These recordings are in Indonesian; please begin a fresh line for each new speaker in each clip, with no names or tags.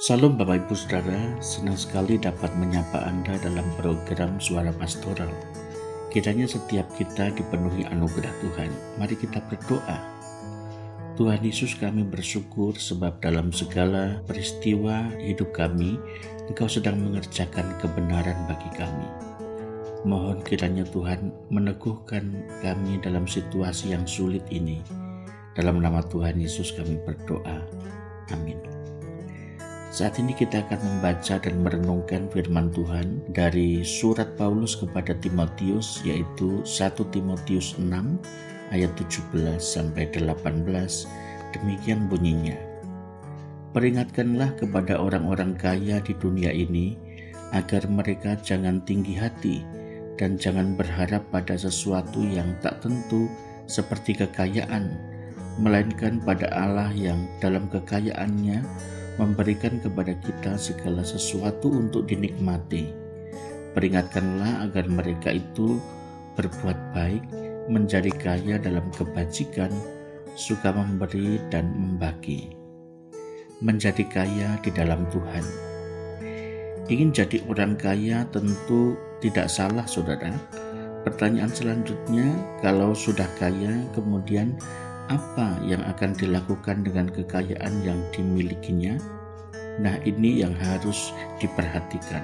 Salam Bapak Ibu Saudara, senang sekali dapat menyapa Anda dalam program Suara Pastoral. Kiranya setiap kita dipenuhi anugerah Tuhan. Mari kita berdoa. Tuhan Yesus kami bersyukur sebab dalam segala peristiwa hidup kami, Engkau sedang mengerjakan kebenaran bagi kami. Mohon kiranya Tuhan meneguhkan kami dalam situasi yang sulit ini. Dalam nama Tuhan Yesus kami berdoa. Amin. Saat ini kita akan membaca dan merenungkan firman Tuhan dari surat Paulus kepada Timotius yaitu 1 Timotius 6 ayat 17 sampai 18. Demikian bunyinya. Peringatkanlah kepada orang-orang kaya di dunia ini agar mereka jangan tinggi hati dan jangan berharap pada sesuatu yang tak tentu seperti kekayaan, melainkan pada Allah yang dalam kekayaannya memberikan kepada kita segala sesuatu untuk dinikmati. Peringatkanlah agar mereka itu berbuat baik, menjadi kaya dalam kebajikan, suka memberi dan membagi. Menjadi kaya di dalam Tuhan. Ingin jadi orang kaya tentu tidak salah saudara. Pertanyaan selanjutnya, kalau sudah kaya, kemudian apa yang akan dilakukan dengan kekayaan yang dimilikinya? Nah, ini yang harus diperhatikan.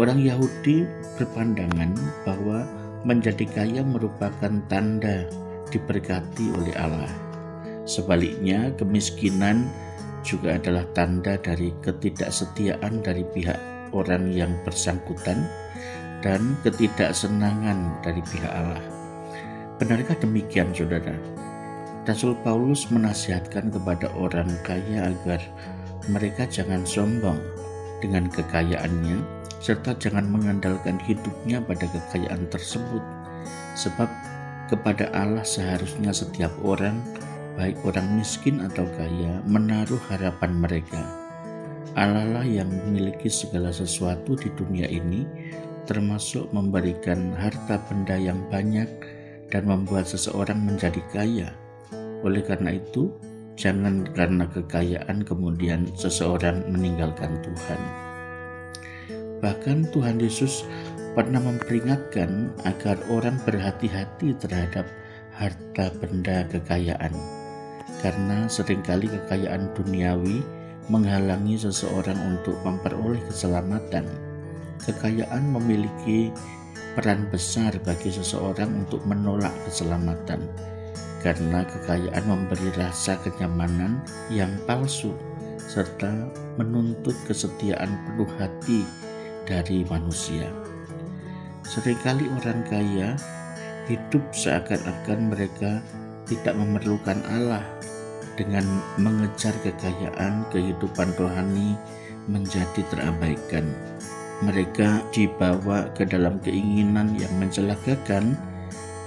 Orang Yahudi berpandangan bahwa menjadi kaya merupakan tanda diberkati oleh Allah. Sebaliknya, kemiskinan juga adalah tanda dari ketidaksetiaan dari pihak orang yang bersangkutan dan ketidaksenangan dari pihak Allah. Benarkah demikian, saudara? Rasul Paulus menasihatkan kepada orang kaya agar mereka jangan sombong dengan kekayaannya, serta jangan mengandalkan hidupnya pada kekayaan tersebut, sebab kepada Allah seharusnya setiap orang, baik orang miskin atau kaya, menaruh harapan mereka. Allah lah yang memiliki segala sesuatu di dunia ini, termasuk memberikan harta benda yang banyak dan membuat seseorang menjadi kaya. Oleh karena itu, jangan karena kekayaan kemudian seseorang meninggalkan Tuhan. Bahkan Tuhan Yesus pernah memperingatkan agar orang berhati-hati terhadap harta benda kekayaan, karena sering kali kekayaan duniawi menghalangi seseorang untuk memperoleh keselamatan. Kekayaan memiliki peran besar bagi seseorang untuk menolak keselamatan karena kekayaan memberi rasa kenyamanan yang palsu serta menuntut kesetiaan penuh hati dari manusia. Seringkali orang kaya hidup seakan-akan mereka tidak memerlukan Allah dengan mengejar kekayaan kehidupan rohani menjadi terabaikan mereka dibawa ke dalam keinginan yang mencelakakan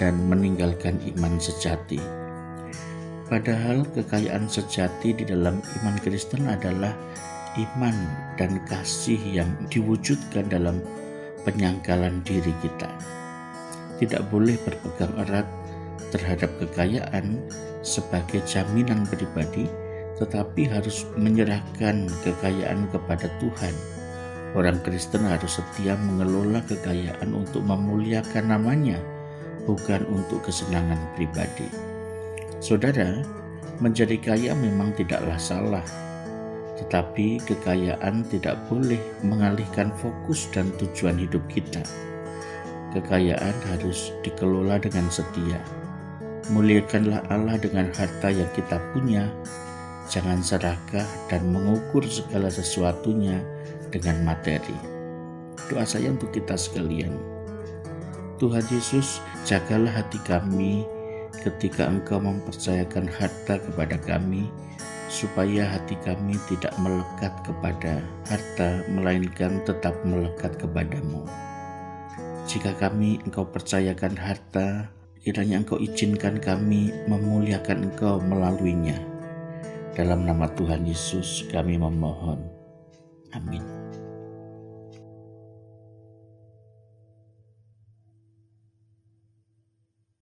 dan meninggalkan iman sejati. Padahal kekayaan sejati di dalam iman Kristen adalah iman dan kasih yang diwujudkan dalam penyangkalan diri kita. Tidak boleh berpegang erat terhadap kekayaan sebagai jaminan pribadi, tetapi harus menyerahkan kekayaan kepada Tuhan Orang Kristen harus setia mengelola kekayaan untuk memuliakan namanya, bukan untuk kesenangan pribadi. Saudara, menjadi kaya memang tidaklah salah, tetapi kekayaan tidak boleh mengalihkan fokus dan tujuan hidup kita. Kekayaan harus dikelola dengan setia. Muliakanlah Allah dengan harta yang kita punya, jangan serakah dan mengukur segala sesuatunya dengan materi. Doa saya untuk kita sekalian. Tuhan Yesus, jagalah hati kami ketika Engkau mempercayakan harta kepada kami, supaya hati kami tidak melekat kepada harta, melainkan tetap melekat kepadamu. Jika kami Engkau percayakan harta, kiranya Engkau izinkan kami memuliakan Engkau melaluinya. Dalam nama Tuhan Yesus kami memohon. Amin.